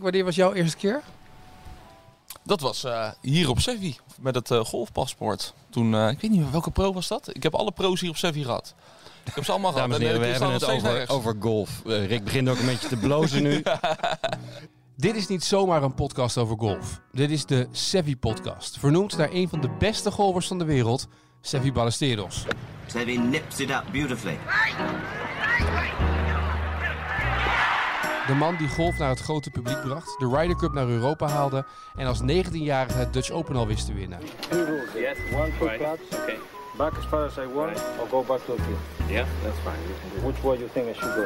Wanneer was jouw eerste keer? Dat was eh, hier op Sevi met het eh, golfpaspoort. Toen, eh, ik weet niet meer welke pro was dat. Ik heb alle pro's hier op Sevi gehad. Ik heb ze allemaal gehad. Dames en heren, we hebben het over, over golf. Rick begint ook een beetje te blozen nu. Dit is niet zomaar een podcast over golf. Dit is de Sevi Podcast. Vernoemd naar een van de beste golfers van de wereld, Sevi Ballesteros. Seve nips it up beautifully. De man die golf naar het grote publiek bracht, de Ryder Cup naar Europa haalde en als 19-jarige het Dutch Open al wist te winnen. Two rules. Yes. One, two Right. clubs. Okay. Back as far as I want, Right. or go back to the field. Yeah. That's fine. Which way you think I should go?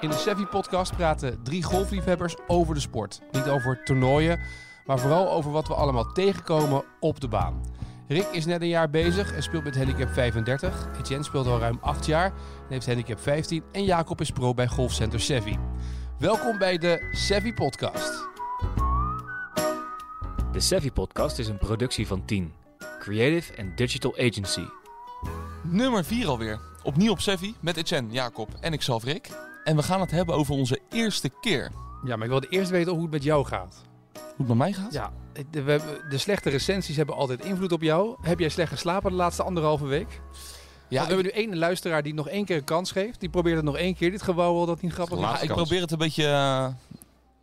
In de Sevi Podcast praten drie golfliefhebbers over de sport. Niet over toernooien, maar vooral over wat we allemaal tegenkomen op de baan. Rick is net een jaar bezig en speelt met handicap 35. Etienne speelt al ruim 8 jaar en heeft handicap 15. En Jacob is pro bij Golfcenter Sevi. Welkom bij de Sevi Podcast. De Savvy Podcast is een productie van 10, Creative and Digital Agency. Nummer 4 alweer. Opnieuw op Sevi met Etienne, Jacob en ikzelf Rick. En we gaan het hebben over onze eerste keer. Ja, maar ik wilde eerst weten hoe het met jou gaat. Hoe het met mij gaat? Ja, de, we hebben- de slechte recensies hebben altijd invloed op jou. Heb jij slecht geslapen de laatste anderhalve week? ja we hebben nu één luisteraar die nog één keer een kans geeft. Die probeert het nog één keer. Dit gewauwel dat niet grappig is. Ik probeer het een beetje eh,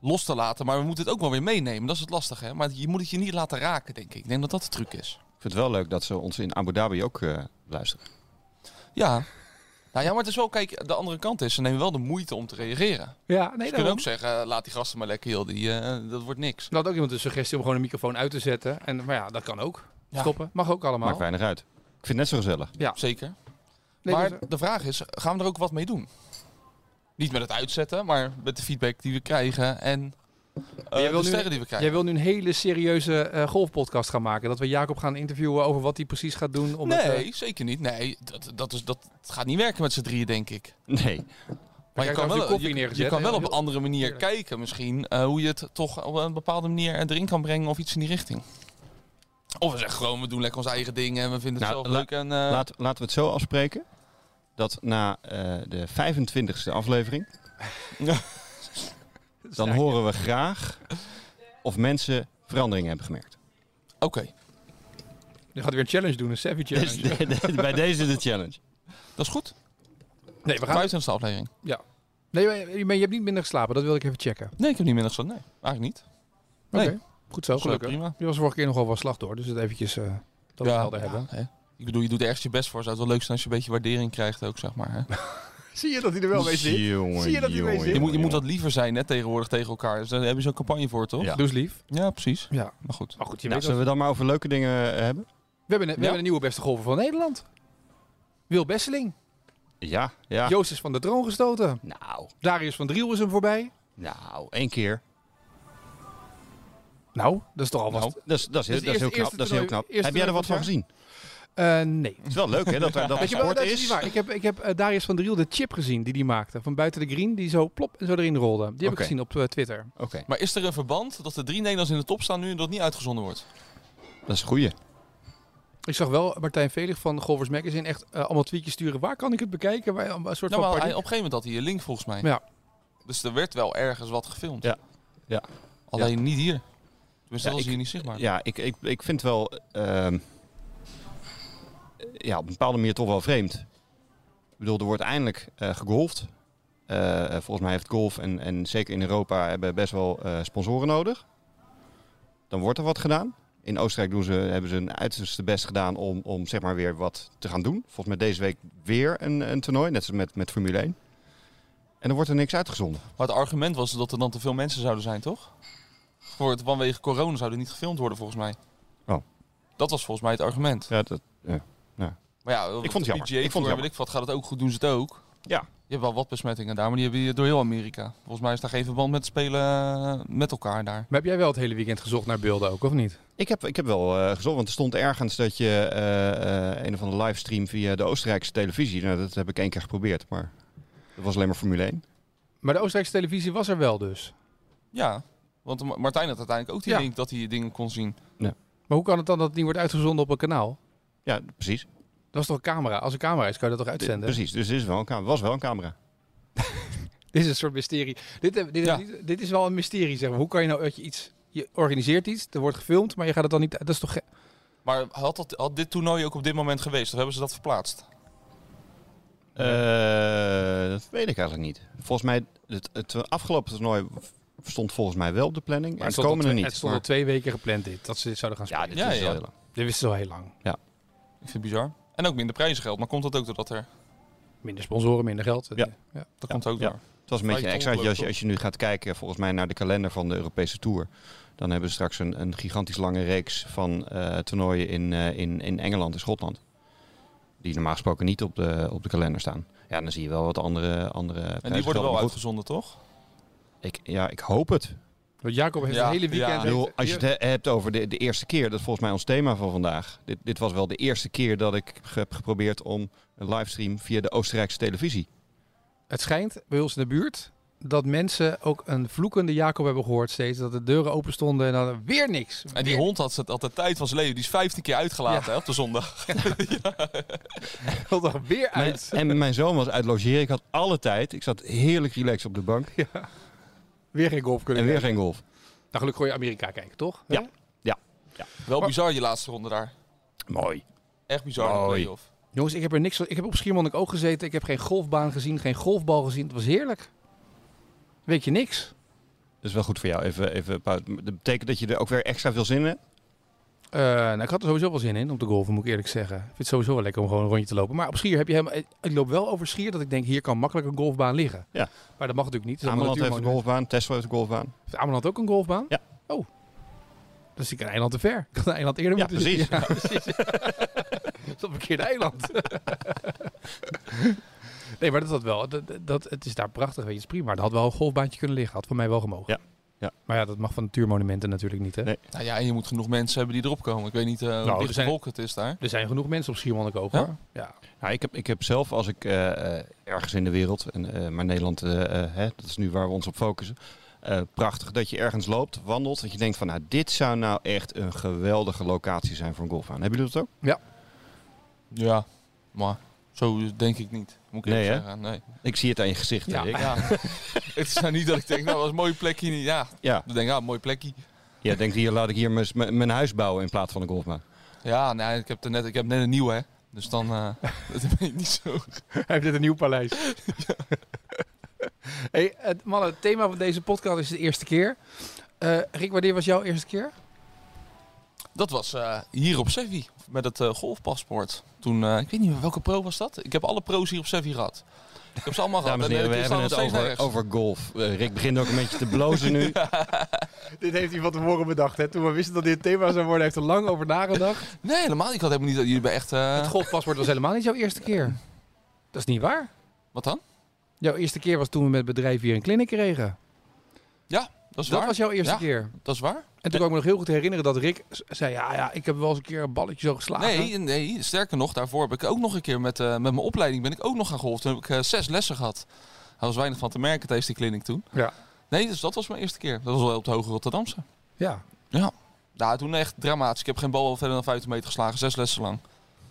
los te laten, maar we moeten het ook wel weer meenemen. Dat is het lastige, hè? Maar je moet het je niet laten raken, denk ik. Ik denk dat dat de truc is. Ik vind het wel leuk dat ze ons in Abu Dhabi ook eh, luisteren. Ja. Nou ja, maar het is wel, kijk, de andere kant is, ze nemen wel de moeite om te reageren. Ja, nee, Ze kunnen daarom. ook zeggen, eh, laat die gasten maar lekker, joh, die, eh, dat wordt niks. Er had ook iemand een suggestie om gewoon een microfoon uit te zetten. En, maar ja, dat kan ook. Ja. Stoppen. Mag ook allemaal. Maakt weinig uit. Ik vind het net zo gezellig. Zeker. Nee, maar dus- de vraag is, gaan we er ook wat mee doen? Niet met het uitzetten, maar met de feedback die we krijgen en eh, jij wil de nu- sterren die we krijgen. Jij wil nu een hele serieuze eh, golfpodcast gaan maken. Dat we Jacob gaan interviewen over wat hij precies gaat doen. Om het, eh, Nee, zeker niet. Nee, dat, dat, is, dat het gaat niet werken met z'n drieën, denk ik. Nee. Maar je kan, wel, je, kan wel op een andere manier kijken misschien eh, hoe je het toch op een bepaalde manier erin kan brengen of iets in die richting. Of we zeggen gewoon, we doen lekker onze eigen dingen en we vinden het Nou, zelf la- leuk. En, eh, Laat, laten we het zo afspreken. Dat na eh, de 25e aflevering... dan horen we graag of mensen veranderingen hebben gemerkt. Oké, Je gaat weer een challenge doen, een Savvy challenge. Dus Bij deze de challenge. dat is goed. Nee, we gaan... Vijftigste aflevering. Ja. Nee, maar je, maar je hebt niet minder geslapen. Dat wil ik even checken. Nee, ik heb niet minder gezegd. Nee, eigenlijk niet. Nee. Oké. Goed zo, gelukkig. prima. Je was vorige keer nogal wel slachtoffer. Dus het eventjes eh dat we het helder hebben. hè. Ik bedoel, je doet er ergens je best voor. Zou het wel leuk zijn als je een beetje waardering krijgt ook, zeg maar. Hè? Zie je dat hij er wel mee zit? Jongen, Zie je dat hij mee zit? Je moet, je moet wat liever zijn hè, tegenwoordig tegen elkaar. Dus daar hebben ze een campagne voor, toch? Ja. Eens lief. Ja, precies. Ja. Maar goed. Maar goed, je Nou, weet zullen we dan maar over leuke dingen eh, hebben? We hebben, een, we Ja. hebben een nieuwe beste golfer van Nederland. Wil Besseling. Ja, ja. Joost is van de troon gestoten. Nou, Darius van Driel is hem voorbij. nou, één keer. Nou, dat is toch al wat. Nou, Dat is, dat is, dat is heel eerste- knap. Dat is heel knap. Heb jij er wat van gezien? Eh, nee. Het is wel leuk hè, dat er dat Weet je wel, sport dat is is. niet waar. Ik heb, ik heb eh, Darius van Driel de chip gezien die hij maakte. Van buiten de green, die zo plop en zo erin rolde. Die heb ik gezien op eh, Twitter. Oké, Maar is er een verband dat de drie Nederlanders in de top staan nu en dat niet uitgezonden wordt? dat is een goeie. Ik zag wel Martijn Velig van Golfers Magazine echt allemaal tweetjes sturen. Waar kan ik het bekijken? Waar, een soort Nou, van hij, op een gegeven moment had hij een link volgens mij. Ja. Dus er werd wel ergens wat gefilmd. Ja. Ja. Alleen niet hier. Tenminste, Ja, dat is hier niet zichtbaar. Ja, ik, ik, ik vind wel ehm, ja, op een bepaalde manier toch wel vreemd. Ik bedoel, er wordt eindelijk eh gegolfd. Eh, volgens mij heeft golf en, en zeker in Europa hebben best wel eh, sponsoren nodig. Dan wordt er wat gedaan. In Oostenrijk doen ze, hebben ze hun uiterste best gedaan om, om zeg maar weer wat te gaan doen. Volgens mij deze week weer een, een toernooi, net zoals met, met Formule 1. En dan wordt er niks uitgezonden. Maar het argument was dat er dan te veel mensen zouden zijn, toch? Voor het, vanwege corona zouden niet gefilmd worden, volgens mij. Oh. Dat was volgens mij het argument. Ja, dat, ja. Maar ja, vond het jammer. PGA Ik vond het jammer. ik wat, gaat het ook goed, doen ze het ook. ja. Je hebt wel wat besmettingen daar, maar die hebben je door heel Amerika. Volgens mij is daar geen verband met spelen eh, met elkaar daar. Maar heb jij wel het hele weekend gezocht naar beelden ook, of niet? Ik heb, ik heb wel eh, gezocht, want er stond ergens dat je eh, eh, een of andere livestream via de Oostenrijkse televisie. Nou, dat heb ik één keer geprobeerd, maar dat was alleen maar Formule 1. Maar de Oostenrijkse televisie was er wel dus. Ja, want Ma- Martijn had uiteindelijk ook die Ja. link dat hij dingen kon zien. Maar hoe kan het dan dat het niet wordt uitgezonden op een kanaal? Ja, precies. Dat is toch een camera? Als een camera is, kan je dat toch uitzenden? Precies, dus er is wel een camera. was wel een camera. Dit is een soort mysterie. Dit, dit, dit, Ja. dit, dit is wel een mysterie, zeg maar. Hoe kan je nou dat je iets... Je organiseert iets, er wordt gefilmd, maar je gaat het dan niet... Dat is toch... Maar had, dat, had dit toernooi ook op dit moment geweest? Of hebben ze dat verplaatst? Eh, dat weet ik eigenlijk niet. Volgens mij, het, het afgelopen toernooi stond volgens mij wel op de planning. en het al komende twee- niet. Het stond al Maar- twee weken gepland dit, dat ze dit zouden gaan ja, spelen. dit Ja, is ja. wel heel lang. Dit wisten ze al heel lang. Ik vind het bizar. En ook minder prijzengeld. Maar komt dat ook doordat er... Minder sponsoren, minder geld. Ja. Dat Ja, komt ook ja. door. Het was een beetje extra als je, als je nu gaat kijken volgens mij naar de kalender van de Europese Tour. Dan hebben ze straks een, een gigantisch lange reeks van eh, toernooien in, eh, in, in Engeland en Schotland. Die normaal gesproken niet op de, op de kalender staan. Ja, dan zie je wel wat andere andere En die worden wel uitgezonden, toch? ik, Ja, ik hoop het. Want Jacob heeft Ja, het hele weekend... ja. Bedoel, als je het he- hebt over de, de eerste keer, dat is volgens mij ons thema van vandaag. Dit, dit was wel de eerste keer dat ik heb geprobeerd om een livestream via de Oostenrijkse televisie. Het schijnt bij ons in de buurt dat mensen ook een vloekende Jacob hebben gehoord steeds. Dat de deuren open stonden en dan weer niks. En die hond had, had de tijd van zijn leven. Die is 15 keer uitgelaten Ja. hè, op de zondag. wil er weer Mijn- uit. en mijn zoon was uit logeren. Ik had alle tijd. Ik zat heerlijk relaxed op de bank. Weer geen golf kunnen En weer kijken. geen golf. Nou, gelukkig kon je Amerika kijken, toch? Ja. Hè? Wel Maar- bizar, je laatste ronde daar. Mooi. Echt bizar, de Mooi. play-off. Jongens, ik heb er niks van. Ik heb op Schiermonnik ook gezeten. Ik heb geen golfbaan gezien, geen golfbal gezien. Het was heerlijk. Weet je niks? Dat is wel goed voor jou. Even, even, dat betekent dat je er ook weer extra veel zin in hebt? Eh, nou, ik had er sowieso wel zin in om te golven, moet ik eerlijk zeggen. Ik vind het sowieso wel lekker om gewoon een rondje te lopen. Maar op Schier heb je helemaal... Ik loop wel over Schier dat ik denk, hier kan makkelijk een golfbaan liggen. Ja. Maar dat mag natuurlijk niet. Is Ameland heeft een golfbaan. Tesla heeft een golfbaan. Heeft Ameland ook een golfbaan? Ja. Oh. Zie ik een eiland te ver. Ik had een eiland eerder Ja, moeten precies. Ja, precies. Dat is op een verkeerde eiland. nee, maar dat had wel. Dat, dat, het is daar prachtig, weet je, het is prima. Maar er had wel een golfbaantje kunnen liggen. Had voor mij wel gemogen. Ja. Ja. Maar ja, dat mag van natuurmonumenten natuurlijk niet, hè? Nee. Nou ja, en je moet genoeg mensen hebben die erop komen. Ik weet niet uh, hoe dicht zijn- volk het is daar. Er zijn genoeg mensen op Schiermonnik ook, Ja? hoor. Ja. Nou, ik, heb, ik heb zelf, als ik eh, eh, ergens in de wereld, en, eh, maar Nederland, hè, dat is nu waar we ons op focussen. eh, prachtig dat je ergens loopt, wandelt, dat je denkt van, nou, dit zou nou echt een geweldige locatie zijn voor een golfbaan. Hebben jullie dat ook? Ja, maar zo denk ik niet. Moet ik Nee, zeggen. Nee. Ik zie het aan je gezicht. Ja. Ja. het is nou niet dat ik denk, nou, dat is een mooie plekje. niet. Ja, Ja, dan denk ik, ah, mooi plekje. ja denk hier, laat ik hier mijn- huis bouwen in plaats van een golfbaan. Ja, nee, ik heb, er net, ik heb net een nieuwe, hè. Dus dan, eh dat ben ik niet zo. Hij heeft dit een nieuw paleis. hey, het, mannen, het thema van deze podcast is de eerste keer. Eh Rick, wanneer was jouw eerste keer? Dat was eh, hier op Sevi, met het eh, golfpaspoort. Toen, eh, ik weet niet meer, welke pro was dat? Ik heb alle pro's hier op Sevi gehad. Ik heb ze allemaal gehad. Dames en En, heren, we hebben het over, golf. Rick begint ook een beetje te blozen nu. Dit heeft hij van tevoren bedacht. Hè? Toen we wisten dat dit het thema zou worden, heeft er lang over nagedacht. Nee, helemaal. Ik had helemaal niet dat jullie bij echt... eh, Het golfpaspoort was helemaal niet jouw eerste keer. Dat is niet waar. Wat dan? Jouw eerste keer was toen we met het bedrijf hier een clinic kregen. Dat is Dat waar. was jouw eerste Ja. keer. Dat is waar. En toen kan ik me nog heel goed herinneren dat Rick zei... Ja, ja, ik heb wel eens een keer een balletje zo geslagen. Nee, nee, sterker nog, daarvoor heb ik ook nog een keer met, eh, met mijn opleiding ben ik ook nog gaan golven. Toen heb ik eh, zes lessen gehad. Daar was weinig van te merken tijdens die kliniek toen. Ja. Nee, dus dat was mijn eerste keer. Dat was wel op de Hoge Rotterdamse. Ja. Nou, toen echt dramatisch. Ik heb geen bal verder dan 15 meter geslagen, zes lessen lang.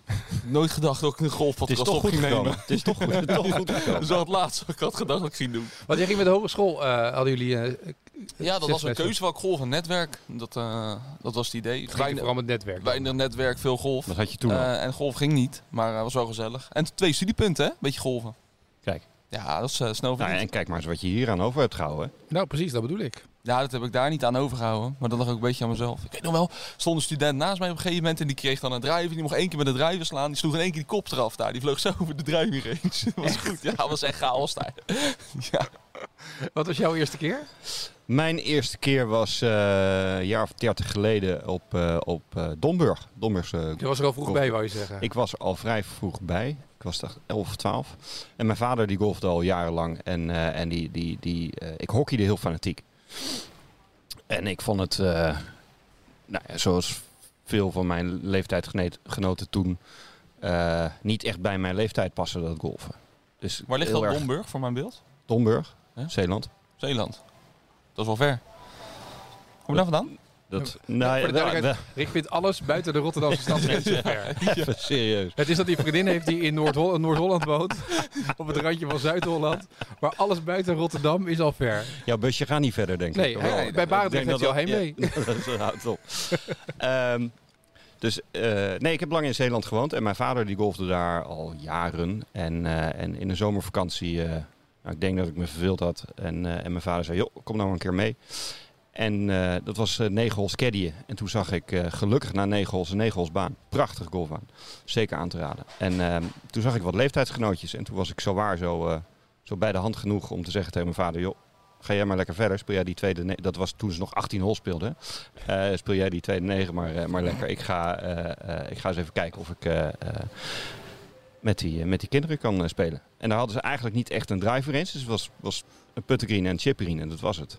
Nooit gedacht dat ik een Het is golfpodcast toch op goed ging nemen. Het is toch goed, het is toch goed gekomen. Dat is wel het laatste wat ik had gedacht dat ik ging doen. Want jij ging met de hogeschool, eh hadden jullie... eh, Ja, dat was een lessen. keuzevak golf en netwerk. Dat, eh, dat was het idee. Weinig, vooral met netwerk. weinig netwerk, veel golf. Dat had je toen al. Eh, en golf ging niet, maar uh, was wel gezellig. En twee studiepunten, hè? Beetje golven. Kijk. Ja, dat is snel Nou, en kijk maar eens wat je hier aan over hebt gehouden. Nou, precies, dat bedoel ik. Ja, dat heb ik daar niet aan overgehouden. Maar dat lag ook een beetje aan mezelf. Ik weet nog wel, stond een student naast mij op een gegeven moment. En die kreeg dan een driver. Die mocht één keer met de driver slaan. Die sloeg in één keer die kop eraf daar. Die vloog zo over de driver heen. dat was goed. Ja, dat was echt chaos daar. ja. Wat was jouw eerste keer? Mijn eerste keer was eh, een jaar of dertig geleden op, eh op eh, Domburg. Domburgse Je was er al vroeg Golf. bij, wou je zeggen. Ik was er al vrij vroeg bij. Ik was echt 11 of 12. En mijn vader die golfde al jarenlang. En, eh, en die, die, die, eh, ik hockeyde heel fanatiek. En ik vond het, eh, nou ja, zoals veel van mijn leeftijdsgenoten toen, eh, niet echt bij mijn leeftijd passen dat golfen. Dus Waar ligt dat erg- Domburg voor mijn beeld? Domburg? Zeeland. Zeeland. Dat is wel ver. Kom je daar vandaan? Dat, Ja, nou, voor de ja, duidelijkheid, Rick vindt alles buiten de Rotterdamse stadsgrens ver. serieus. Het is dat hij vriendin heeft die in Noord-Hol- Noord-Holland woont. Op het randje van Zuid-Holland. Maar alles buiten Rotterdam is al ver. Jouw busje gaat niet verder, denk Nee, ik. Wel. bij Barendrecht heeft hij al dat heen ja, dat is- houdt op. Ehm, dus eh, nee, ik heb lang in Zeeland gewoond. En mijn vader die golfde daar al jaren. En, eh, en in de zomervakantie, eh, nou, ik denk dat ik me verveeld had. En, eh, en mijn vader zei, joh, kom nou een keer mee. En eh, dat was eh negen holes caddien. En toen zag ik eh, gelukkig na negen holes een negen holes baan. Prachtige golfbaan. Zeker aan te raden. En ehm, toen zag ik wat leeftijdsgenootjes. En toen was ik zo waar zo, zo bij de hand genoeg om te zeggen tegen mijn vader... joh, ga jij maar lekker verder. Speel jij die tweede... Dat was toen ze nog 18 holes speelden. Speel jij die tweede negen maar, maar lekker. Ik ga, ik ga eens even kijken of ik... met die, met die kinderen kan spelen. En daar hadden ze eigenlijk niet echt een driver in. Dus het was, was een puttengreen en een chipgreen en dat was het.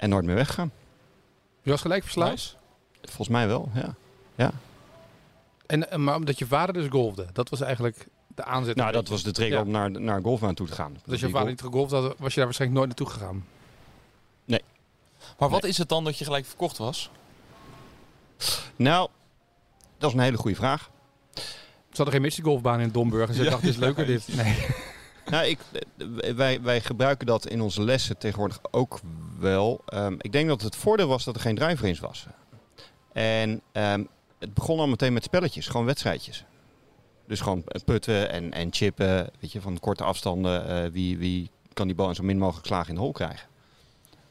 En nooit meer weggegaan. Je was gelijk verslaafd. Nice. Volgens mij wel, ja. En, eh, maar omdat je vader dus golfde. Dat was eigenlijk de aanzet. Nou, dat was de trigger Ja. om naar, naar een golfbaan toe te gaan. Dus als je vader niet gegolfd had, was je daar waarschijnlijk nooit naartoe gegaan. Maar wat is het dan dat je gelijk verkocht was? golf- Nou, dat is een hele goede vraag. Ze hadden geen golfbaan in Domburg. En ze Ja, dachten, dit is leuker dit. Nee. Nou, ik, eh, wij, wij gebruiken dat in onze lessen tegenwoordig ook wel. Ehm, ik denk dat het voordeel was dat er geen driver eens was. En ehm, het begon al meteen met spelletjes, gewoon wedstrijdjes. Dus gewoon putten en, en chippen, weet je, van korte afstanden. eh, wie, wie kan die bal in zo min mogelijk slagen in de hol krijgen.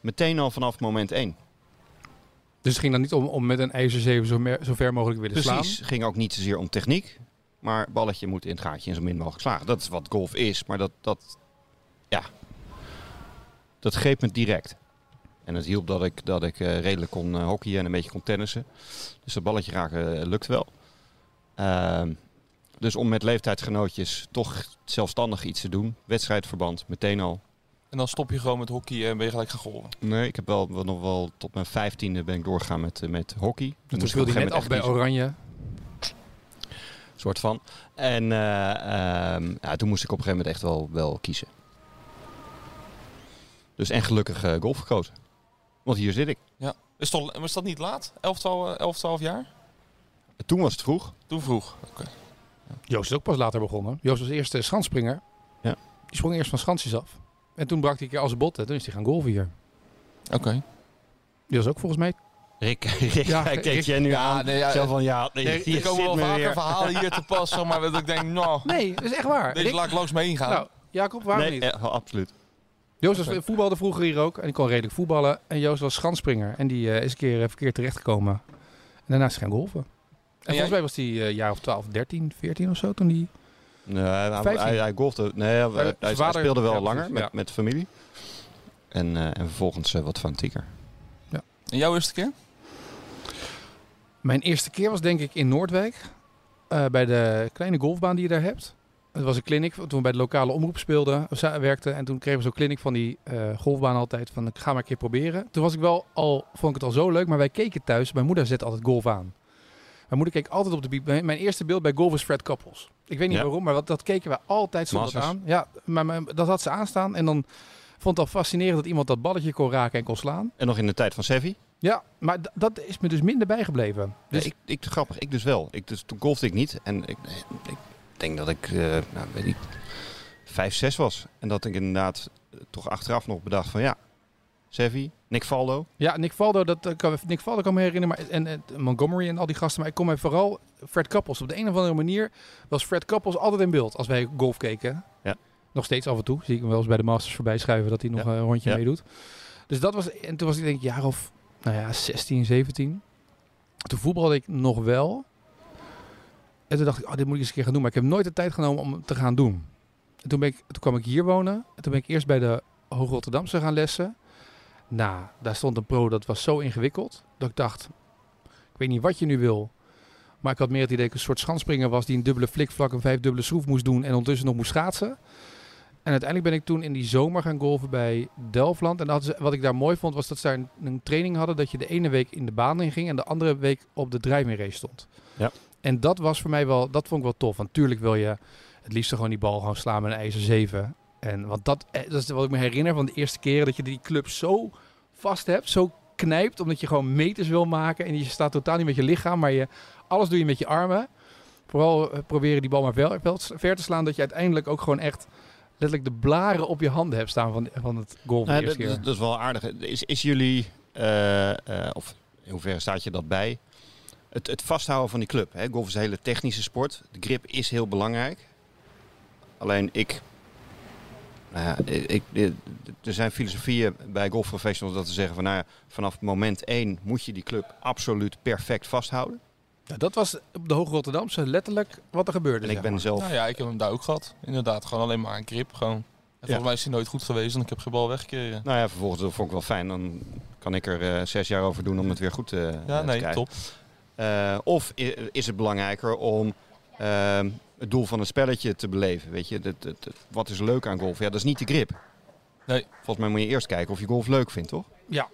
Meteen al vanaf moment één. Dus het ging dan niet om, om met een ijzer 7 zo, mer- zo ver mogelijk willen Precies, slaan. ging ook niet zozeer om techniek. Maar balletje moet in het gaatje en zo min mogelijk slagen. Dat is wat golf is, maar dat, dat, ja, dat greep me direct. En het hielp dat ik, dat ik eh, redelijk kon eh, hockeyen en een beetje kon tennissen. Dus dat balletje raken eh, lukt wel. Ehm, dus om met leeftijdsgenootjes toch zelfstandig iets te doen. Wedstrijdverband, meteen al. En dan stop je gewoon met hockey en ben je gelijk gaan golven. Nee, ik heb wel, wel nog wel tot mijn vijftiende ben ik doorgegaan met, met hockey. En Toen toen speelde hij net af bij. Oranje. Soort van. En eh, ehm, ja, toen moest ik op een gegeven moment echt wel, wel kiezen. Dus en gelukkig eh, golf gekozen. Want hier zit ik. Is, toch, is dat niet laat? 11, 12, 11, 12 jaar? Toen was het vroeg. Toen vroeg. Oké. Joost is ook pas later begonnen. Joost was eerst uh, schansspringer. Ja. Die sprong eerst van schansjes af. En toen brak hij een keer als botten. Toen is hij gaan golven hier. Oké. Die was ook volgens mij... Rick, Ja, Rick- je nu Ja, aan. nee, ja, zo van, ja, nee, nee, hier Er komen wel vaker weer. verhalen hier te passen, maar dat ik denk, nou, Nee, dat is echt waar. deze Rick- laat ik langs me heen gaan. Nou, Jacob, waarom Nee, niet? ja, absoluut. Joost was voetbalde vroeger hier ook. En die kon redelijk voetballen. En Joost was schansspringer. En die eh, is een keer eh, verkeerd terechtgekomen. En daarna is hij gaan golven. En, volgens jij? mij was hij eh jaar of 12, 13, 14 of zo toen die... Nee, hij, 15. hij, hij golfde. Nee, hij, hij- hij vader- speelde wel ja, langer precies, met, ja. met de familie. En, eh, en vervolgens wat fanatieker. En jouw eerste keer? Mijn eerste keer was denk ik in Noordwijk. eh, bij de kleine golfbaan die je daar hebt. Het was een clinic toen we bij de lokale omroep speelden, werkten. En toen kregen we zo'n clinic van die eh, golfbaan altijd. Van ik ga maar een keer proberen. Toen was ik wel al, vond ik het al zo leuk. Maar wij keken thuis. Mijn moeder zette altijd golf aan. Mijn moeder keek altijd op de beat. Mijn, eerste beeld bij golf is Fred Couples. Ik weet niet Ja. waarom, maar dat, dat keken we altijd zo aan. Ja, maar, maar dat had ze aanstaan. En dan vond het al fascinerend dat iemand dat balletje kon raken en kon slaan. En nog in de tijd van Sevi. Ja, maar dat is me dus minder bijgebleven. Dus ik, ik, grappig, ik dus wel. Ik, dus, toen golfde ik niet. En ik, ik denk dat ik, eh, nou, weet ik, vijf, zes was. En dat ik inderdaad eh, toch achteraf nog bedacht van ja, Sevi, Nick Faldo. Ja, Nick Valdo, dat eh, kan, Nick Valdo kan me herinneren. Maar, en, en Montgomery en al die gasten. Maar ik kom mij vooral Fred Couples. Op de een of andere manier was Fred Couples altijd in beeld als wij golf keken. Ja. Nog steeds af en toe. Zie ik hem wel eens bij de Masters voorbij schuiven dat hij nog Ja. een rondje Ja. meedoet. Dus dat was, en toen was ik denk ik jaar of, nou ja, 16, 17. Toen voetbalde ik nog wel. En toen dacht ik, oh, dit moet ik eens een keer gaan doen. Maar ik heb nooit de tijd genomen om het te gaan doen. En toen, ben ik, toen kwam ik hier wonen. En toen ben ik eerst bij de Hoog Rotterdamse gaan lessen. Nou, daar stond een pro, dat was zo ingewikkeld. Dat ik dacht, ik weet niet wat je nu wil. Maar ik had meer het idee dat ik een soort schansspringer was... die een dubbele flikvlak, een vijfdubbele schroef moest doen... en ondertussen nog moest schaatsen. En uiteindelijk ben ik toen in die zomer gaan golven bij Delftland. En dat wat ik daar mooi vond, was dat ze daar een, training hadden... dat je de ene week in de baan in ging... en de andere week op de driving stond. Ja. En dat was voor mij wel, dat vond ik wel tof. Want tuurlijk wil je het liefst gewoon die bal gewoon slaan met een ijzer 7. En want dat, eh, dat is wat ik me herinner van de eerste keren dat je die club zo vast hebt, zo knijpt, omdat je gewoon meters wil maken. En je staat totaal niet met je lichaam, maar je, alles doe je met je armen. Vooral eh, proberen die bal maar wel ver te slaan, dat je uiteindelijk ook gewoon echt letterlijk de blaren op je handen hebt staan van, van het golf Nou, dat, dat- dat is wel aardig. Is, is jullie, eh, eh, of in hoeverre staat je dat bij, het, het vasthouden van die club? Hè? Golf is een hele technische sport. De grip is heel belangrijk. Alleen ik, nou ja, ik, ik- er zijn filosofieën bij golfprofessionals dat ze zeggen van nou ja, vanaf moment één moet je die club absoluut perfect vasthouden. Ja, dat was op de Hoge Rotterdamse letterlijk wat er gebeurde. En ik ben maar. zelf Nou ja, ik heb hem daar ook gehad. Inderdaad, gewoon alleen maar een grip. Gewoon. En volgens mij is hij nooit goed geweest en ik heb geen bal weggekregen. Nou ja, vervolgens dat vond ik wel fijn. Dan kan ik er eh, zes jaar over doen om het weer goed eh, Ja, te nee, krijgen. top. Eh, of is het belangrijker om ehm, het doel van het spelletje te beleven? Weet je, dat, dat, dat- wat is leuk aan golf? Ja, dat is niet de grip. Nee. Volgens mij moet je eerst kijken of je golf leuk vindt, toch? Ja,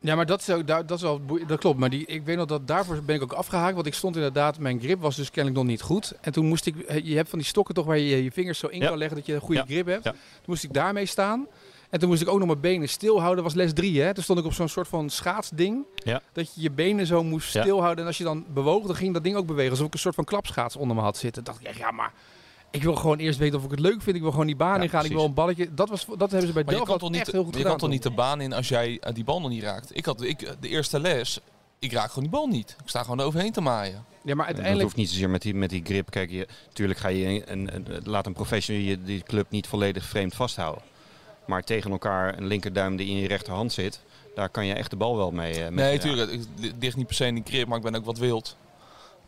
maar dat, is ook, dat, is wel, dat klopt. Maar die, ik weet nog dat daarvoor ben ik ook afgehaakt. Want ik stond inderdaad, mijn grip was dus kennelijk nog niet goed. En toen moest ik, je hebt van die stokken toch waar je je vingers zo in Ja. kan leggen dat je een goede Ja. grip hebt. Ja. Toen moest ik daarmee staan. En toen moest ik ook nog mijn benen stilhouden. Dat was les 3, hè. Toen stond ik op zo'n soort van schaatsding. Ja. Dat je je benen zo moest Ja. stilhouden. En als je dan bewoog, dan ging dat ding ook bewegen. Alsof ik een soort van klapschaats onder me had zitten. Toen dacht ik, ja, maar... Ik wil gewoon eerst weten of ik het leuk vind. Ik wil gewoon die baan Ja, ingaan. Ik precies. wil een balletje. Dat, was, dat hebben ze bij Maar je kan Delft toch niet, echt heel goed je gedaan. kan toch niet de baan in als jij eh, die bal nog niet raakt. Ik had ik, de eerste les, ik raak gewoon die bal niet. Ik sta gewoon overheen te maaien. Ja, maar Dat uiteindelijk... hoeft niet zozeer met die, met die grip. Kijk, je, natuurlijk ga je een, een, laat een professional je die club niet volledig vreemd vasthouden. Maar tegen elkaar een linkerduim die in je rechterhand zit, daar kan je echt de bal wel mee. eh, mee Nee, raken. tuurlijk. Het ligt niet per se in die grip, maar ik ben ook wat wild.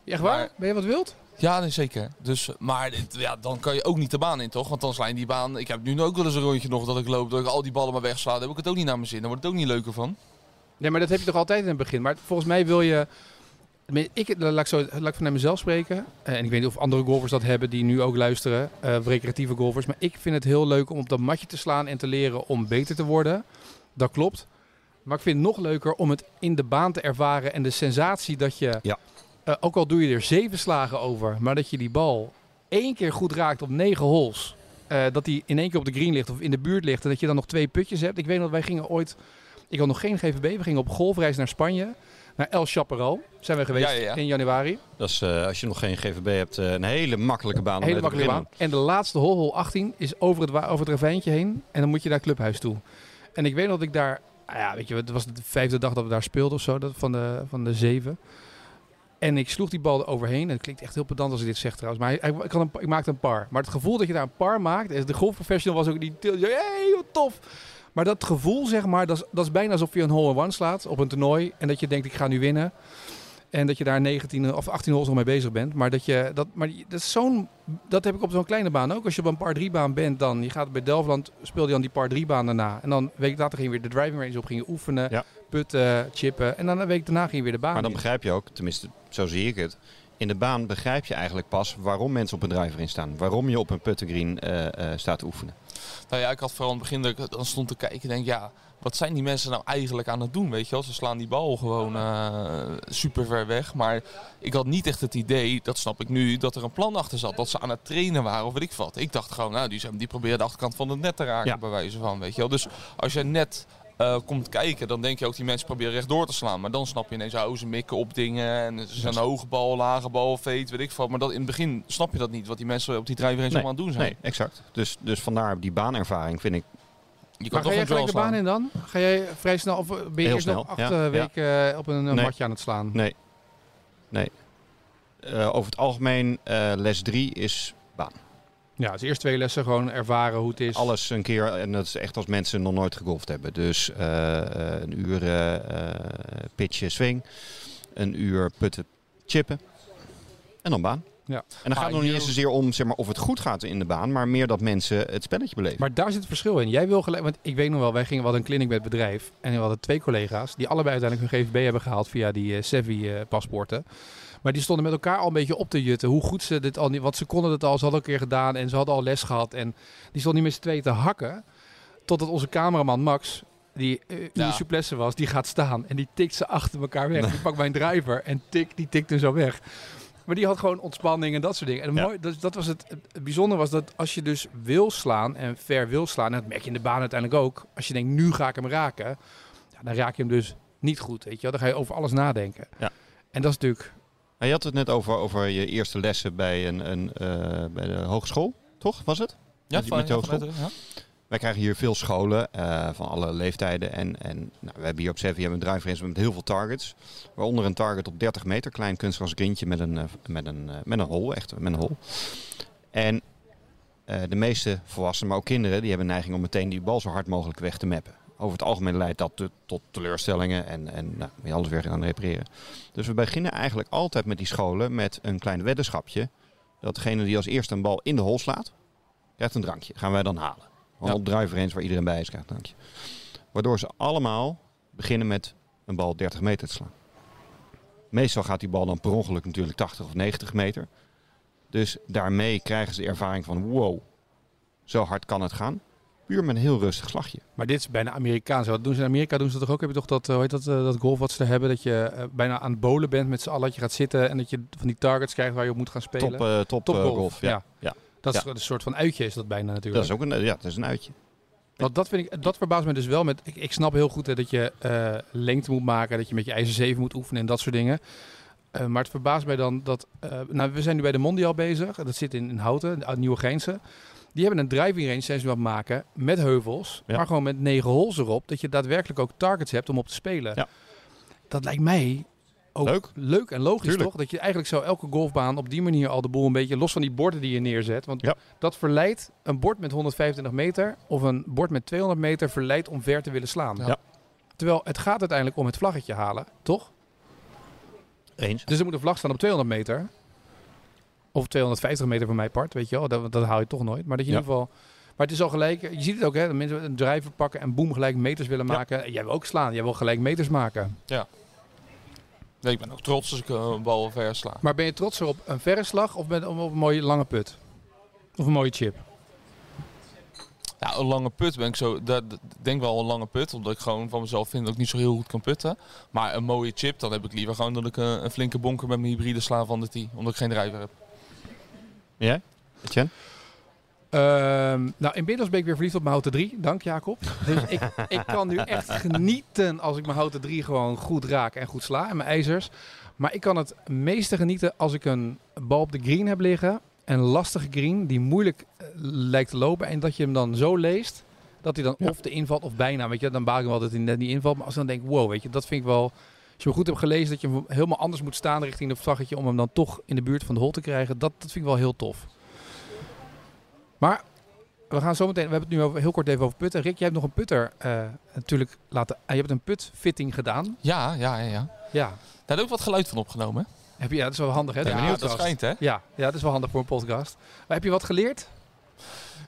Echt waar? Maar- Ben je wat wild? Ja, nee, zeker. Dus, maar dit- ja, dan kan je ook niet de baan in, toch? Want dan sla je die baan... Ik heb nu ook wel eens een rondje nog dat ik loop, dat ik al die ballen maar wegsla. Dan heb ik het ook niet naar mijn zin. Dan wordt het ook niet leuker van. Nee, maar dat heb je toch altijd in het begin. Maar volgens mij wil je... Ik, laat, ik zo, laat ik vanuit mezelf spreken. Eh, En ik weet niet of andere golfers dat hebben die nu ook luisteren. eh, of recreatieve golfers. Maar ik vind het heel leuk om op dat matje te slaan en te leren om beter te worden. Dat klopt. Maar ik vind het nog leuker om het in de baan te ervaren. En de sensatie dat je... Ja. Eh, ook al doe je er zeven slagen over. Maar dat je die bal één keer goed raakt op negen holes. eh, dat die in één keer op de green ligt of in de buurt ligt. En dat je dan nog twee putjes hebt. Ik weet nog, wij gingen ooit... Ik had nog geen GVB. We gingen op golfreis naar Spanje. Naar El Chaparral zijn we geweest Ja, ja, ja. in januari. Dat is, eh, als je nog geen GVB hebt, een hele makkelijke baan. om Hele makkelijke baan. En de laatste hole, hole 18, is over het, over het ravijntje heen. En dan moet je naar clubhuis toe. En ik weet nog dat ik daar... ah Ja, weet je, het was de vijfde dag dat we daar speelden of zo. Dat, van, de, van de zeven. En ik sloeg die bal er overheen. En het klinkt echt heel pedant als ik dit zeg trouwens. Maar hij- ik, een, ik maakte een par. Maar het gevoel dat je daar een par maakt... De golfprofessional was ook die... Hey, wat tof! Maar dat gevoel, zeg maar, dat is, dat is bijna alsof je een hole-in-one slaat op een toernooi. En dat je denkt, ik ga nu winnen. En dat je daar 19 of 18 holes nog mee bezig bent. Maar dat je dat, maar dat is zo'n, dat heb ik op zo'n kleine baan ook. Als je op een par 3 baan bent, dan je gaat bij Delftland speel je dan die par 3 baan daarna. En dan een week later ging je weer de driving range op, ging je oefenen, Ja. putten, chippen. En dan een week daarna ging je weer de baan. Maar dan in. begrijp je ook, tenminste zo zie ik het. In de baan begrijp je eigenlijk pas waarom mensen op een driver in staan. Waarom je op een puttengreen eh, eh, staat te oefenen. Nou ja, ik had vooral in het begin dat ik dan stond te kijken en denk, ja, wat zijn die mensen nou eigenlijk aan het doen, weet je wel? Ze slaan die bal gewoon eh, super ver weg, maar ik had niet echt het idee, dat snap ik nu, dat er een plan achter zat. Dat ze aan het trainen waren of weet ik wat. Ik dacht gewoon, nou, die, zijn, die proberen de achterkant van het net te raken, Ja. bij wijze van, weet je wel? Dus als je net eh, komt kijken, dan denk je ook die mensen proberen rechtdoor te slaan. Maar dan snap je ineens, oh, ze mikken op dingen en ze zijn een hoge bal, lage bal, feit, weet ik wat. Maar dat, in het begin snap je dat niet, wat die mensen op die driver eens Nee, allemaal aan het doen zijn. Nee, exact. Dus, dus vandaar die baanervaring vind ik Je kan Maar ga jij gelijk de baan in dan? Ga jij vrij snel, of ben je Heel eerst nog snel, acht ja, eh, ja. weken eh, op een eh, Nee. matje aan het slaan? Nee. Nee. Eh, over het algemeen, eh, les 3 is baan. Ja, dus eerst twee lessen gewoon ervaren hoe het is. Alles een keer, en dat is echt als mensen nog nooit gegolfd hebben. Dus eh, eh, een uur eh, pitchen swing, een uur putten chippen en dan baan. Ja. En dan gaat Ah, het nog niet eens zozeer om zeg maar, of het goed gaat in de baan, maar meer dat mensen het spelletje beleven. Maar daar zit het verschil in. Jij wil gelijk, want ik weet nog wel, wij gingen wel een clinic met het bedrijf. En we hadden twee collega's die allebei uiteindelijk hun GVB hebben gehaald via die eh Sevi-paspoorten. Maar die stonden met elkaar al een beetje op te jutten. Hoe goed ze dit al niet, want ze konden het al, ze hadden een keer gedaan en ze hadden al les gehad. En die stonden niet met z'n tweeën te hakken. Totdat onze cameraman Max, die eh Ja. ja. souplesse was, die gaat staan. En die tikt ze achter elkaar weg. Die pakt mijn driver en tik, die tikt hem zo weg. Maar die had gewoon ontspanning en dat soort dingen. En Ja. mooi, dat, dat was het, het bijzondere was dat als je dus wil slaan en ver wil slaan, en dat merk je in de baan uiteindelijk ook. Als je denkt, nu ga ik hem raken, ja, dan raak je hem dus niet goed. Weet je wel? Dan ga je over alles nadenken. Ja. En dat is natuurlijk... Nou, je had het net over, over je eerste lessen bij, een, een, eh, bij de hogeschool, toch? Was het? Ja, Met- van, met de hogeschool? Ja. Wij krijgen hier veel scholen eh, van alle leeftijden. En, en nou, we hebben hier op Sevi een drive met heel veel targets. Waaronder een target op 30 meter, klein kunstgras grintje met een, eh, met een, met een hol, echt met een hol. En de meeste volwassenen, maar ook kinderen, die hebben een neiging om meteen die bal zo hard mogelijk weg te mappen. Over het algemeen leidt dat te- tot teleurstellingen en, en nou, moet je alles weer gaan repareren. Dus we beginnen eigenlijk altijd met die scholen met een klein weddenschapje. Dat degene die als eerste een bal in de hol slaat, krijgt een drankje. Gaan wij dan halen. Ja. op driver range waar iedereen bij is, krijgt een drankje. Waardoor ze allemaal beginnen met een bal 30 meter te slaan. Meestal gaat die bal dan per ongeluk natuurlijk 80 of 90 meter. Dus daarmee krijgen ze de ervaring van wow, zo hard kan het gaan. Puur met een heel rustig slagje. Maar dit is bijna Amerikaans. Wat doen ze in Amerika? Doen ze dat toch ook? Heb je toch dat, eh, hoe heet dat, eh, dat golf wat ze hebben? Dat je eh, bijna aan het bowlen bent met z'n allen. Dat je gaat zitten en dat je van die targets krijgt waar je op moet gaan spelen. Top, top, golf. Ja. ja. Ja. dat is ja. een soort van uitje is dat bijna Dat natuurlijk. is ook een, ja, dat is een uitje. Want dat, vind ik, dat verbaast me dus wel. Met, ik, ik snap heel goed hè, dat je lengte moet maken. Dat je met je ijzer 7 moet oefenen en dat soort dingen. Maar het verbaast mij dan dat... eh, nou, we zijn nu bij de Mondial bezig. Dat zit in, in Houten, uit Nieuwegeense. Die hebben een driving range zijn ze het maken met heuvels. Ja. Maar gewoon met negen holes erop. Dat je daadwerkelijk ook targets hebt om op te spelen. Ja. Dat lijkt mij ook Leuk. leuk, en logisch Tuurlijk. toch? Dat je eigenlijk zo elke golfbaan op die manier al de boel een beetje... Los van die borden die je neerzet. Want Ja. dat verleidt een bord met 125 meter of een bord met 200 meter verleidt om ver te willen slaan. Ja. Ja. Terwijl het gaat uiteindelijk om het vlaggetje halen, toch? Eens. Dus er moet een vlag staan op 200 meter. Of 250 meter van mijn part, weet je wel. Dat, dat haal je toch nooit. Maar dat je in Ja. ieder geval... Maar het is al gelijk... Je ziet het ook, hè. Dat mensen een drijver pakken en boem gelijk meters willen Ja. maken. Jij wil ook slaan. Jij wil gelijk meters maken. Nee, ik ben ook trots als ik eh, een bal ver sla. Maar ben je trotser op een verre slag of met, op een mooie lange put? Of een mooie chip? Ja, een lange put ben ik zo. Dat, denk wel een lange put, omdat ik gewoon van mezelf vind dat ik niet zo heel goed kan putten. Maar een mooie chip, dan heb ik liever gewoon dat ik een, een flinke bonker met mijn hybride sla van de tee, omdat ik geen drijver heb. Jij? Etienne? Ehm, nou, inmiddels ben ik weer verliefd op mijn houten 3. Dank Jacob. Dus ik, ik kan nu echt genieten als ik mijn houten 3 gewoon goed raak en goed sla. En mijn ijzers. Maar ik kan het meeste genieten als ik een bal op de green heb liggen. Een lastige green die moeilijk eh, lijkt te lopen. En dat je hem dan zo leest dat hij dan Ja. of de invalt of bijna. Weet je, dan baal ik wel dat hij net niet invalt. Maar als ik dan denk, wow, weet je, dat vind ik wel... Als je hem goed hebt gelezen dat je hem helemaal anders moet staan richting het vlaggetje... om hem dan toch in de buurt van de hol te krijgen. Dat, dat vind ik wel heel tof. Maar we gaan zo meteen. We hebben het nu over, heel kort even over putten. Rick, jij hebt nog een putter eh, natuurlijk laten. ah, je hebt een putfitting gedaan. Ja, ja, ja. ja. Ja. Daar heb ik ook wat geluid van opgenomen. Heb je, ja, dat is wel handig, hè? Ja, podcast. dat schijnt, hè? Ja, ja, dat is wel handig voor een podcast. Maar heb je wat geleerd?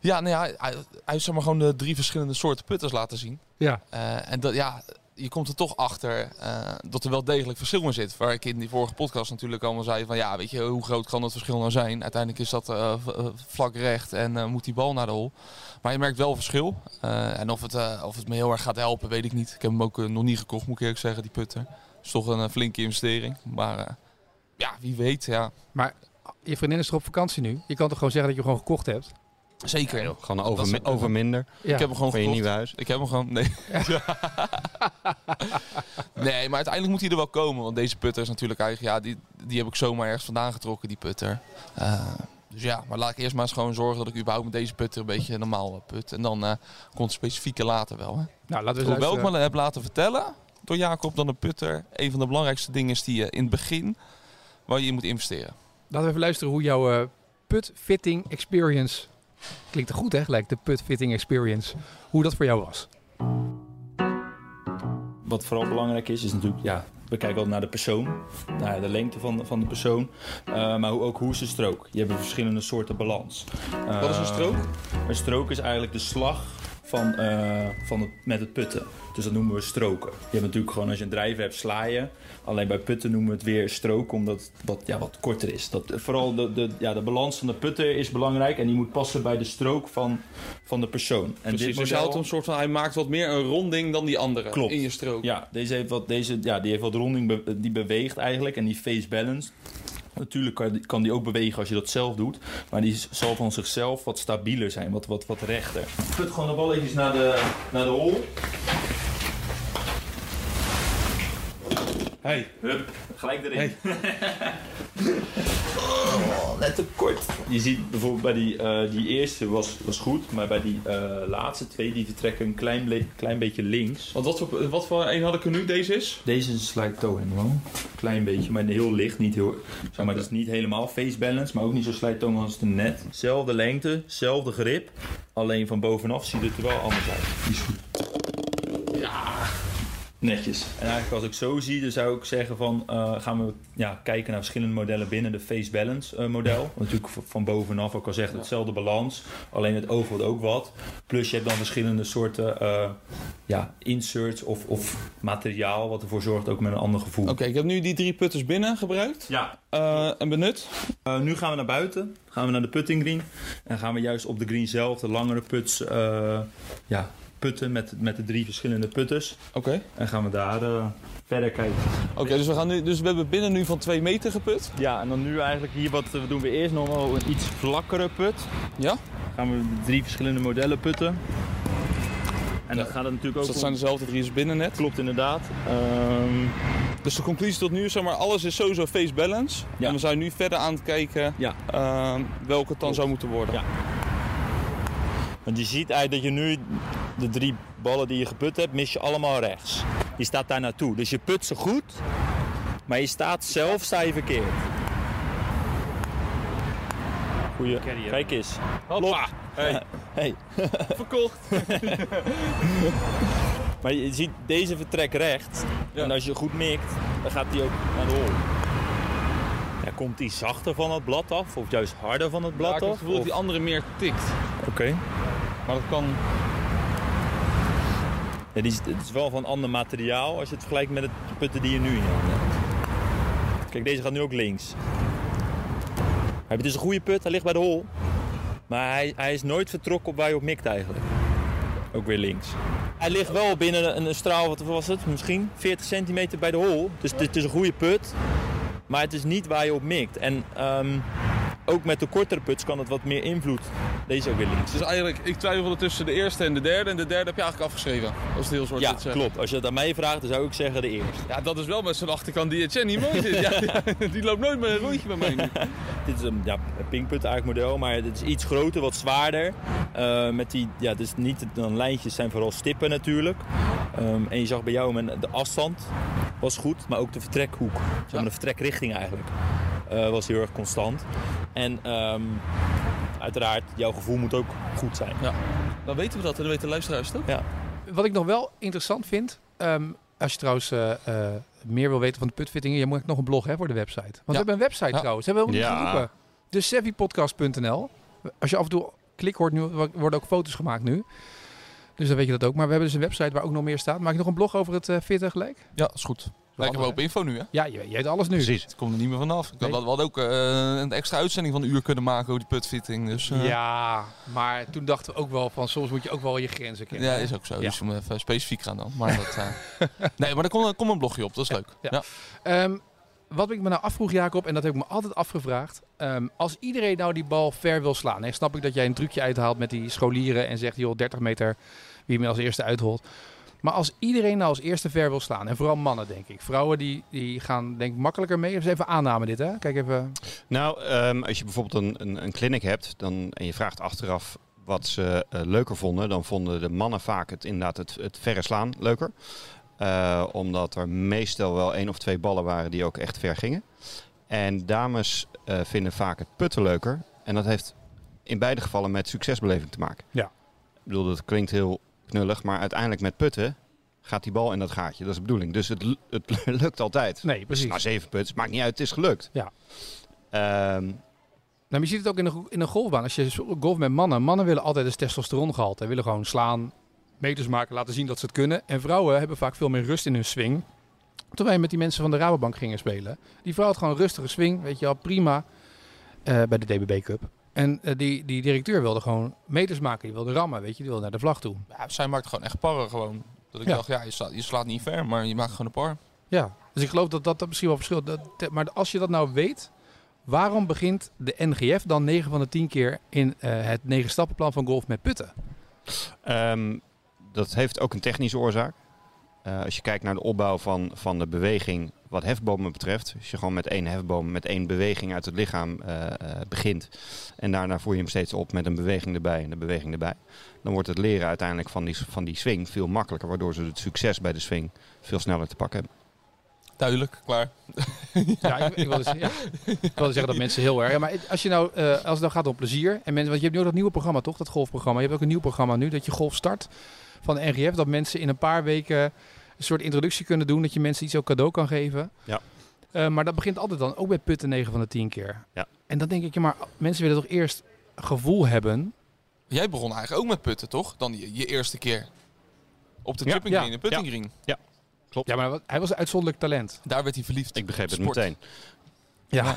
Ja, nou ja, hij, hij heeft zeg maar gewoon de drie verschillende soorten putters laten zien. Ja. Eh, en dat, ja, je komt er toch achter eh, dat er wel degelijk verschil in zit. Waar ik in die vorige podcast natuurlijk allemaal zei van ja, weet je, hoe groot kan dat verschil nou zijn? Uiteindelijk is dat eh, vlak recht en moet die bal naar de hol. Maar je merkt wel verschil. En of het, of het me heel erg gaat helpen, weet ik niet. Ik heb hem ook nog niet gekocht, moet ik eerlijk zeggen, die putter. Is toch een flinke investering. Maar ja, wie weet, ja. Maar je vriendin is er op vakantie nu. Je kan toch gewoon zeggen dat je hem gewoon gekocht hebt? Zeker. Gewoon over, mi- over minder Ik heb hem gewoon van je gekocht. nieuwe huis. Ik heb hem gewoon. Nee. nee, maar uiteindelijk moet hij er wel komen. Want deze putter is natuurlijk eigenlijk. Ja, die, die heb ik zomaar ergens vandaan getrokken, die putter. Eh, dus ja, maar laat ik eerst maar eens gewoon zorgen dat ik überhaupt met deze putter een beetje normaal eh, put. En dan eh, komt het specifieke later wel. Hè. Nou, laten we eens Hoewel ik luisteren. me heb laten vertellen door Jacob dat een putter een van de belangrijkste dingen is die je in het begin waar je in moet investeren. Laten we even luisteren hoe jouw eh, put fitting experience... Klinkt er goed, hè? Gelijk, de put fitting experience. Hoe dat voor jou was. Wat vooral belangrijk is, is natuurlijk, ja, we kijken altijd naar de persoon, naar de lengte van de, van de persoon, eh, maar hoe- ook hoe is de strook. Je hebt verschillende soorten balans. Wat is een Eh, strook? Een strook is eigenlijk de slag van, eh, van het, met het putten. Dus dat noemen we stroken. Je hebt natuurlijk gewoon als je een drijver hebt, sla je. Alleen bij putten noemen we het weer strook, omdat het wat, ja, wat korter is. Dat, vooral de, de, ja, de balans van de putter is belangrijk en die moet passen bij de strook van, van de persoon. En Precies, dit dus model- houdt een soort van, hij maakt wat meer een ronding dan die andere Klopt. in je strook. Ja, deze heeft wat, deze, ja, die heeft wat ronding, be- die beweegt eigenlijk en die face balance. Natuurlijk kan die, kan die ook bewegen als je dat zelf doet, maar die zal van zichzelf wat stabieler zijn, wat, wat, wat rechter. Put gewoon de balletjes naar de, naar de hol. Hey. Hup. Gelijk erin. oh, net te kort. Je ziet bijvoorbeeld bij die, eh, die eerste was, was goed. Maar bij die eh, laatste twee die vertrekken een klein, klein beetje links. Want wat voor, wat voor een had ik er nu? Deze is? Deze is een slide toe helemaal. Klein beetje, maar heel licht. Niet heel, zeg maar, dat is niet helemaal face balance, maar ook niet zo slide toe als de net. Zelfde lengte, zelfde grip. Alleen van bovenaf ziet het er wel anders uit. Die is goed. Netjes. En eigenlijk als ik zo zie, dan zou ik zeggen van eh, gaan we ja, kijken naar verschillende modellen binnen de face balance eh, model. Natuurlijk van bovenaf ook al zegt hetzelfde balans, alleen het oog wordt ook wat. Plus je hebt dan verschillende soorten eh, ja, inserts of, of materiaal wat ervoor zorgt ook met een ander gevoel. Oké, ik heb nu die drie putters binnen gebruikt Ja, en benut. nu gaan we naar buiten. Gaan we naar de putting green. En gaan we juist op de green zelf de langere puts ja, putten met, met de drie verschillende putters. Oké. En gaan we daar eh, verder kijken. Oké, dus we gaan nu, dus we hebben binnen nu van 2 meter geput. Ja, en dan nu eigenlijk hier wat eh, doen we eerst nog wel een iets vlakkere put. Ja. Gaan we drie verschillende modellen putten. En dan gaat het natuurlijk Dus ook dat zijn dezelfde drie als binnen net. Klopt inderdaad. Ehm, Dus de conclusie tot nu is, zeg maar, alles is sowieso face balance. Ja. En we zijn nu verder aan het kijken Ja. ehm, welke het dan Klopt. zou moeten worden. Ja. want je ziet eigenlijk dat je nu de drie ballen die je geput hebt, mis je allemaal rechts. Je staat daar naartoe. Dus je put ze goed, maar je staat zelf sta je verkeerd. Goeie. Kijk eens. Hoppa. Hey, Hey. verkocht. Maar je ziet, deze vertrekt recht. Ja. En als je goed mikt, dan gaat die ook naar de hol. Ja, komt die zachter van het blad af? Of juist harder van het Ja, blad ik heb af? het gevoel dat die andere meer tikt. Oké. Maar dat kan... Is, het is wel van ander materiaal als je het vergelijkt met het putten die je nu in hebt. Kijk, deze gaat nu ook links. Je dus een goede put, hij ligt bij de hol. Maar hij, hij is nooit vertrokken op waar je op mikt eigenlijk. Ook weer links. Hij ligt wel binnen een, een straal, wat was het? Misschien 40 centimeter bij de hol. Dus het, het is een goede put. Maar het is niet waar je op mikt. En ehm, ook met de kortere puts kan het wat meer invloed. Deze ook weer links. Dus eigenlijk, ik twijfelde tussen de eerste en de derde. En de derde heb je eigenlijk afgeschreven. Als het heel zwart Ja, klopt. Als je het aan mij vraagt, dan zou ik zeggen de eerste. Ja, dat is wel met zo'n achterkant die Etienne niet mooi zit. Ja, ja, die loopt nooit meer een rondje bij mij nu. Dit is een ja, een pinkput eigenlijk model, maar het is iets groter, wat zwaarder. Eh, met die, ja, dus niet dan lijntjes zijn vooral stippen natuurlijk. Ehm, en je zag bij jou met de afstand was goed, maar ook de vertrekhoek, zeg maar de vertrekrichting eigenlijk, was heel erg constant. En ehm, uiteraard, jouw gevoel moet ook goed zijn. Dan weten we dat en dan weten de luisteraars het ook. Wat ik nog wel interessant vind, ehm, als je trouwens eh, eh, meer wil weten van de putfittingen, je moet nog een blog hè, voor de website. Want we hebben een website Ja. trouwens, hebben we helemaal niet Ja. geroepen. De savvypodcast.nl. Als je af en toe klik hoort, nu worden ook foto's gemaakt nu. Dus dan weet je dat ook. Maar we hebben dus een website waar ook nog meer staat. Maak je nog een blog over het eh, fitten gelijk? Ja, is goed. Lijken we op info nu, hè? Ja, je, je weet alles nu. Precies. Het komt er niet meer vanaf. Ik Nee. had, we hadden ook eh, een extra uitzending van een uur kunnen maken over die putfitting. Dus, eh, Ja, maar toen dachten we ook wel van soms moet je ook wel je grenzen kennen. Ja, is ook zo. Ja. Dus we moeten even specifiek gaan dan. Maar dat, eh, nee, maar er komt, er komt een blogje op. Dat is leuk. Ja. Ja. Ehm, wat ik me nou afvroeg, Jacob, en dat heb ik me altijd afgevraagd. ehm, als iedereen nou die bal ver wil slaan. Hè, snap ik dat jij een trucje uithaalt met die scholieren en zegt, joh, 30 meter, wie me als eerste uitholt. Maar als iedereen nou als eerste ver wil slaan, en vooral mannen denk ik. Vrouwen die, die gaan denk ik makkelijker mee. Even even aanname dit hè. Kijk even. Nou, ehm, als je bijvoorbeeld een, een, een clinic hebt dan, en je vraagt achteraf wat ze eh, leuker vonden, dan vonden de mannen vaak het, inderdaad het, het verre slaan leuker. Eh, omdat er meestal wel één of twee ballen waren die ook echt ver gingen. En dames eh, vinden vaak het putten leuker. En dat heeft in beide gevallen met succesbeleving te maken. Ja. Ik bedoel, dat klinkt heel knullig, maar uiteindelijk met putten gaat die bal in dat gaatje. Dat is de bedoeling. Dus het, het lukt altijd. Nee, precies. na zeven puts, maakt niet uit, het is gelukt. Ja. Ehm, Nou, maar je ziet het ook in een, in een golfbaan. Als je golf met mannen. Mannen willen altijd een testosterongehalte. Willen gewoon slaan, meters maken, laten zien dat ze het kunnen. En vrouwen hebben vaak veel meer rust in hun swing. Toen wij met die mensen van de Rabobank gingen spelen. Die vrouw had gewoon een rustige swing, weet je wel, prima. eh, bij de DBB Cup. En eh, die, die directeur wilde gewoon meters maken. Die wilde rammen, weet je. Die wilde naar de vlag toe. Ja, zij maakt gewoon echt parren gewoon. Dat ik Ja. dacht, ja, je slaat, je slaat niet ver, maar je maakt gewoon een par. Ja, dus ik geloof dat dat, dat misschien wel verschilt. Dat, te- maar als je dat nou weet, waarom begint de NGF dan 9 van de 10 keer in eh, het 9 stappenplan van golf met putten? Ehm, dat heeft ook een technische oorzaak. Eh, als je kijkt naar de opbouw van, van de beweging wat hefbomen betreft, als je gewoon met één hefboom, met één beweging uit het lichaam eh, eh, begint. En daarna voer je hem steeds op met een beweging erbij en een beweging erbij. Dan wordt het leren uiteindelijk van die, van die swing veel makkelijker. Waardoor ze het succes bij de swing veel sneller te pakken hebben. Duidelijk, klaar. Ja, ik, ik, wilde, ja. ik wilde zeggen dat mensen heel erg. Ja, maar als, je nou, eh, als het nou gaat om plezier. En mensen, want je hebt nu ook dat nieuwe programma, toch? Dat golfprogramma. Je hebt ook een nieuw programma nu, dat je golf start van de NGF. Dat mensen in een paar weken een soort introductie kunnen doen. Dat je mensen iets ook cadeau kan geven. Ja. Eh, maar dat begint altijd dan ook bij putten 9 van de 10 keer. Ja. En dan denk ik, ja, maar mensen willen toch eerst gevoel hebben. Jij begon eigenlijk ook met putten, toch? Dan je, je eerste keer. Op de Ja. chipping Ja. green, de putting green. Ja, maar wat- hij was een uitzonderlijk talent. Daar werd hij verliefd. Ik begreep het Sport. meteen. Ja.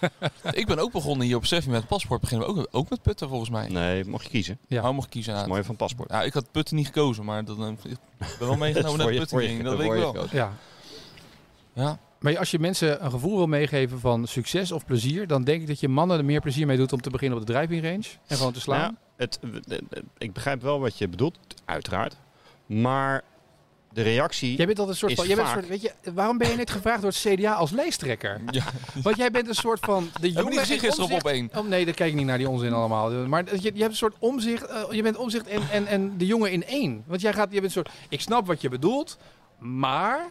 Ik ben ook begonnen hier op Seffi met paspoort. Beginnen we ook, ook met putten volgens mij. Nee, mocht je kiezen. Ja. Ja. mocht ik kiezen. Dat Ja, is mooi van paspoort. ja, ik had putten niet gekozen, maar dat, eh, ik ben wel meegenomen naar de je- putting je- green. Dat weet ik je wel. gekozen. ja. Ja. Maar als je mensen een gevoel wil meegeven van succes of plezier, dan denk ik dat je mannen er meer plezier mee doet om te beginnen op de driving range en gewoon te slaan. Nou, het, ik begrijp wel wat je bedoelt, uiteraard. Maar de reactie... Jij bent altijd een soort van, jij bent een soort, weet je, waarom ben je net gevraagd door het CDA als lijsttrekker? Ja. Want jij bent een soort van de jongen en gisteren op omzicht- op één? Oh nee, daar kijk ik niet naar die onzin allemaal. Maar je, je hebt een soort omzicht, eh, je bent omzicht en, en, en de jongen in één. Want jij gaat, je bent een soort, ik snap wat je bedoelt, maar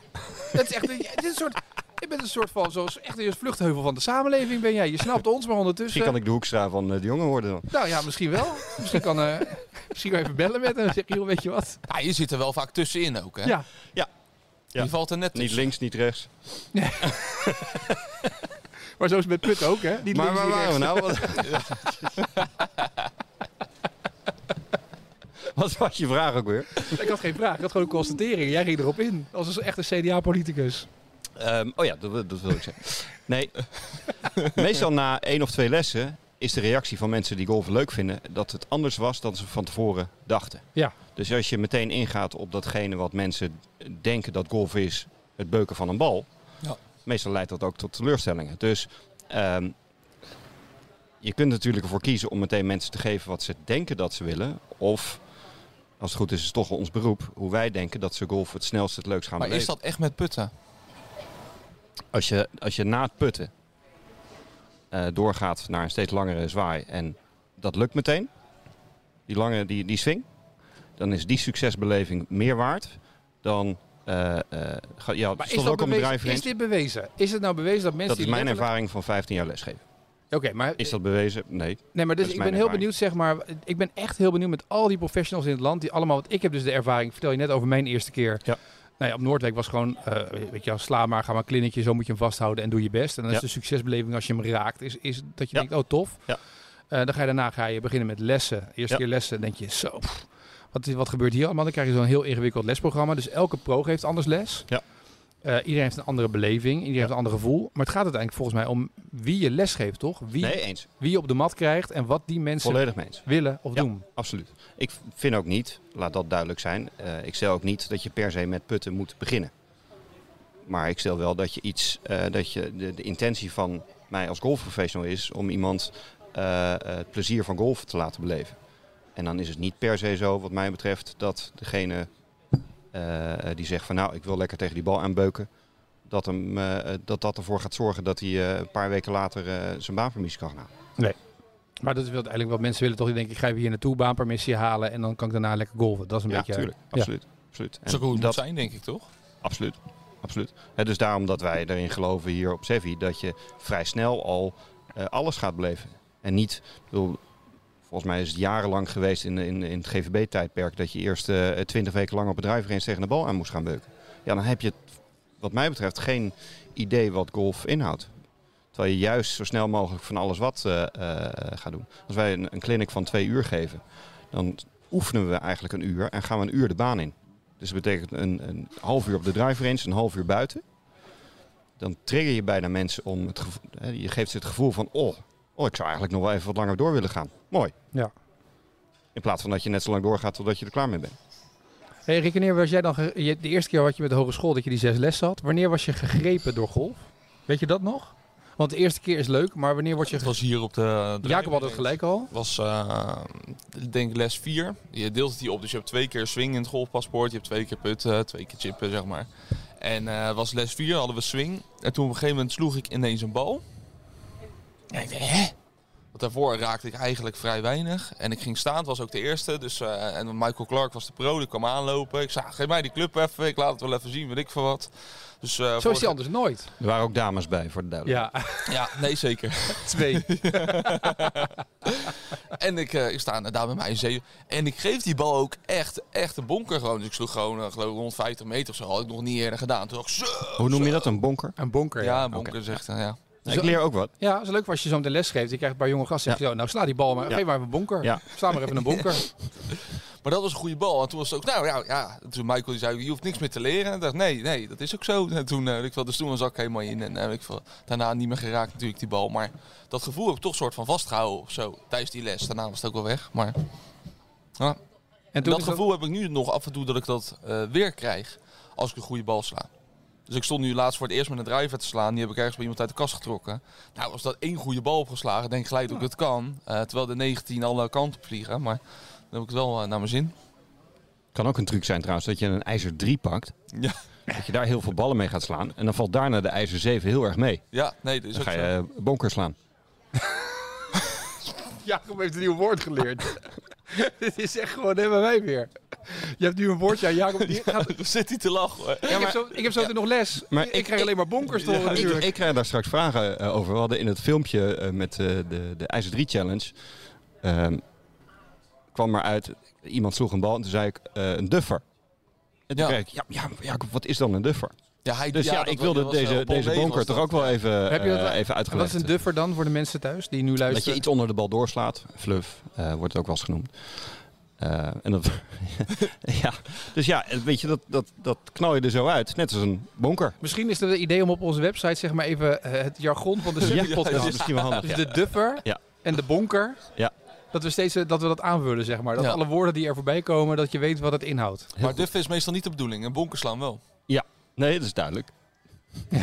het is echt, een- het is een soort, je bent een soort van, zoals echt een vluchtheuvel van de samenleving ben jij. Je snapt ons, maar ondertussen. Misschien kan ik de hoekstra van eh, de jongen worden dan. Nou ja, misschien wel. Misschien kan, eh misschien wel even bellen met hem en zeggen, joh, weet je wat? Ja, je zit er wel vaak tussenin ook, hè? Ja. Ja. Je valt er net Niet tussen. links, niet rechts. Maar zo is het met Put ook, hè? Niet Maar links, waar niet waren we rechts. nou? Wat was je vraag ook weer? Ik had geen vraag, ik had gewoon een constatering. Jij ging erop in, als een echte CDA-politicus. Ehm, oh ja, dat, wil- dat wil ik zeggen. Nee, meestal na één of twee lessen is de reactie van mensen die golfen leuk vinden dat het anders was dan ze van tevoren dachten. Ja. Dus als je meteen ingaat op datgene wat mensen denken dat golf is, het beuken van een bal, Ja. meestal leidt dat ook tot teleurstellingen. Dus ehm, je kunt natuurlijk ervoor kiezen om meteen mensen te geven wat ze denken dat ze willen. Of, als het goed is, is het toch ons beroep, hoe wij denken dat ze golf het snelst het leukst gaan Maar beleven. is dat echt met putten? Als je, als je na het putten eh, doorgaat naar een steeds langere zwaai en dat lukt meteen, die lange die, die swing, dan is die succesbeleving meer waard dan. eh ga- ja, Maar is, ook een bewezen, is dit bewezen? Is het nou bewezen dat mensen Dat is mijn letterlijk- ervaring van 15 jaar lesgeven. Oké, maar, Is dat bewezen? Nee. nee, maar dus ik ben heel ervaring. benieuwd, zeg maar. Ik ben echt heel benieuwd met al die professionals in het land. Die allemaal, want ik heb dus de ervaring, vertel je net over mijn eerste keer. Ja. Nou ja, op Noordwijk was gewoon, eh, weet je, sla maar, ga maar een klinnetje, zo moet je hem vasthouden en doe je best. En dan is de succesbeleving als je hem raakt, is, is dat je Ja. denkt, oh tof. Ja. Eh, dan ga je daarna ga je beginnen met lessen. Eerste keer lessen, denk je, zo, pff, wat, wat gebeurt hier allemaal? Dan krijg je zo'n heel ingewikkeld lesprogramma. Dus elke pro geeft anders les. Ja. Eh, iedereen heeft een andere beleving, iedereen heeft een ander gevoel. Maar het gaat uiteindelijk volgens mij om wie je les geeft, toch? Wie, Nee, eens. wie je op de mat krijgt en wat die mensen willen of Ja. doen. Absoluut. Ik vind ook niet, laat dat duidelijk zijn, eh, ik stel ook niet dat je per se met putten moet beginnen. Maar ik stel wel dat je iets, eh, dat je de, de intentie van mij als golfprofessional is om iemand het plezier van golf te laten beleven. En dan is het niet per se zo, wat mij betreft, dat degene die zegt van nou, ik wil lekker tegen die bal aanbeuken, dat, hem, eh, dat dat ervoor gaat zorgen dat hij eh, een paar weken later eh, zijn baanpermissie kan gaan halen. Maar dat is wel uiteindelijk wat mensen willen toch. Die denken, ik ga hier naartoe, baanpermissie halen en dan kan ik daarna lekker golven. Dat is een ja, beetje... tuurlijk. ja. Absoluut. absoluut. Hoe het dat, zijn, denk ik, toch? Absoluut. Absoluut. Hè, dus daarom dat wij erin geloven hier op Sevi dat je vrij snel al eh, alles gaat beleven. En niet, bedoel, volgens mij is het jarenlang geweest in, in, in het GVB-tijdperk dat je eerst eh, twintig weken lang op het bedrijf tegen de bal aan moest gaan beuken. Ja, dan heb je, wat mij betreft, geen idee wat golf inhoudt. Terwijl je juist zo snel mogelijk van alles wat eh, eh, gaat doen. Als wij een, een clinic van twee uur geven, dan oefenen we eigenlijk een uur en gaan we een uur de baan in. Dus dat betekent een, een half uur op de drive een half uur buiten. Dan trigger je bijna mensen om het je geeft ze het gevoel van, oh, oh, ik zou eigenlijk nog wel even wat langer door willen gaan. Mooi. Ja. In plaats van dat je net zo lang doorgaat totdat je er klaar mee bent. Hey Rick, wanneer was jij dan... De eerste keer wat je met de hogeschool dat je die zes lessen had. Wanneer was je gegrepen door golf? Weet je dat nog? Want de eerste keer is leuk, maar wanneer word je... Het was hier op de... de Jacob had het gelijk al. was, eh, ik denk les 4. Je deelt het hier op, dus je hebt twee keer swing in het golfpaspoort. Je hebt twee keer putten, twee keer chippen, zeg maar. En eh, was les 4, hadden we swing. En toen op een gegeven moment sloeg ik ineens een bal. En ik dacht, hè? Want daarvoor raakte ik eigenlijk vrij weinig. En ik ging staan, het was ook de eerste. Dus, eh, en Michael Clark was de pro, die kwam aanlopen. Ik zei, geef mij die club even, ik laat het wel even zien, weet ik veel wat. Dus, eh, Zo voor- is hij anders nooit. Er waren ook dames bij, voor de duidelijkheid. Ja, Ja, nee zeker. twee. En ik, eh, ik sta daar met mijn zee. En ik geef die bal ook echt, echt een bonker gewoon. Dus ik sloeg gewoon geloof ik rond 50 meter of zo. Had ik nog niet eerder gedaan. Toen dacht ik, zo. Hoe noem je dat, een bonker? Een bonker, ja. Ja, een bonker zegt hij, ja. Ik leer ook wat. Ja, dat is leuk als je zo meteen les geeft. Je krijgt een paar jonge gasten. Zeg je zo, nou sla die bal maar. Ja. Geef maar even een bonker. Ja. Sla maar even een bonker. Maar dat was een goede bal. En toen was het ook, nou ja, ja. Toen Michael die zei, je hoeft niks meer te leren. En ik dacht, nee, nee, dat is ook zo. En toen, eh, weet ik dus toen was ik helemaal in. En weet ik daarna niet meer geraakt natuurlijk die bal. Maar dat gevoel heb ik toch soort van vastgehouden of zo. Tijdens die les. Daarna was het ook wel weg. Maar ja, En toen dat gevoel heb ik nu nog af en toe dat ik dat eh, weer krijg. Als ik een goede bal sla. Dus ik stond nu laatst voor het eerst met een driver te slaan. Die heb ik ergens bij iemand uit de kast getrokken. Nou, als dat één goede bal opgeslagen, denk ik gelijk dat ik het kan. Eh, terwijl de 19 alle kanten vliegen. Maar dan heb ik het wel eh, naar mijn zin. Kan ook een truc zijn trouwens, dat je een ijzer 3 pakt. Ja. Dat je daar heel veel ballen mee gaat slaan. En dan valt daarna de ijzer 7 heel erg mee. Ja, nee, dat is Dan ook ga je eh, bonker slaan. Jacob heeft een nieuw woord geleerd. Dit is echt gewoon helemaal wij weer. Je hebt nu een woordje aan Jacob. Die gaat, Dan zit hij te lachen hoor. ik, heb zo, ik heb zo meteen nog les. Maar ik, ik- krijg alleen maar bonkers te horen Ik, natuurlijk. ik krijg daar straks vragen eh, over. We hadden in het filmpje eh, met eh, de, de IJzer 3 Challenge. ehm, kwam maar uit, iemand sloeg een bal en toen zei ik eh, een duffer. En toen Ja. kreeg ik, ja, ja, Jacob, wat is dan een duffer? Ja, hij, Dus ja, dat ik wilde dat deze, deze bonker toch dat. ook wel even, Heb je dat- eh, even En wat uitgelegd. is een duffer dan voor de mensen thuis die nu Dat luisteren? je iets onder de bal doorslaat. Fluff eh, wordt het ook wel eens genoemd. Eh, en dat, ja, dus ja, weet je, dat, dat, dat knal je er zo uit. Net als een bonker. Misschien is het een idee om op onze website zeg maar even het jargon van de Ja, dat podcast. is misschien wel handig. Dus ja. de duffer Ja. en de bonker. Ja. Dat we steeds dat we dat aanvullen, zeg maar. Dat Ja. alle woorden die er voorbij komen, dat je weet wat het inhoudt. Maar duffen is meestal niet de bedoeling. Een bonker slaan wel. Nee, dat is duidelijk.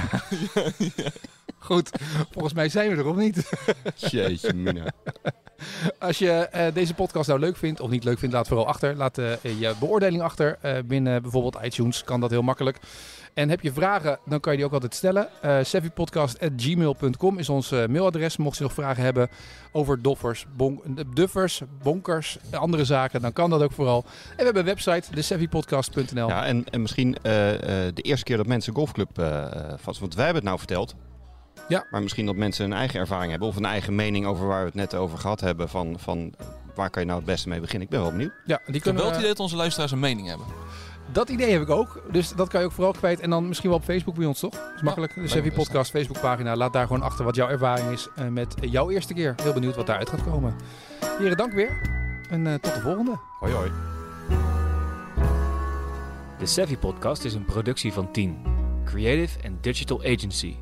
Goed, volgens mij zijn we er of niet. Jeetje, mina. Als je eh, deze podcast nou leuk vindt of niet leuk vindt, laat vooral achter. Laat eh, je beoordeling achter. Eh, binnen bijvoorbeeld iTunes kan dat heel makkelijk. En heb je vragen, dan kan je die ook altijd stellen. Eh savvypodcast.gmail.com is ons eh, mailadres. Mocht je nog vragen hebben over doffers, bon duffers, bonkers, andere zaken, dan kan dat ook vooral. En we hebben een website, de savvypodcast.nl. Ja, en, en misschien eh, eh, de eerste keer dat mensen golfclub eh, eh, vast... Want wij hebben het nou verteld. Ja. Maar misschien dat mensen een eigen ervaring hebben. Of een eigen mening over waar we het net over gehad hebben. Van, van waar kan je nou het beste mee beginnen. Ik ben wel benieuwd. Ja, die kunnen het idee dat onze luisteraars een mening hebben. Dat idee heb ik ook. Dus dat kan je ook vooral kwijt. En dan misschien wel op Facebook bij ons, toch? Dat is makkelijk. De best, Podcast Facebookpagina. Laat daar gewoon achter wat jouw ervaring is eh, met jouw eerste keer. Heel benieuwd wat daaruit gaat komen. Heren, dank weer. En eh, tot de volgende. Hoi hoi. De Savvy Podcast is een productie van 10. Creative and Digital Agency.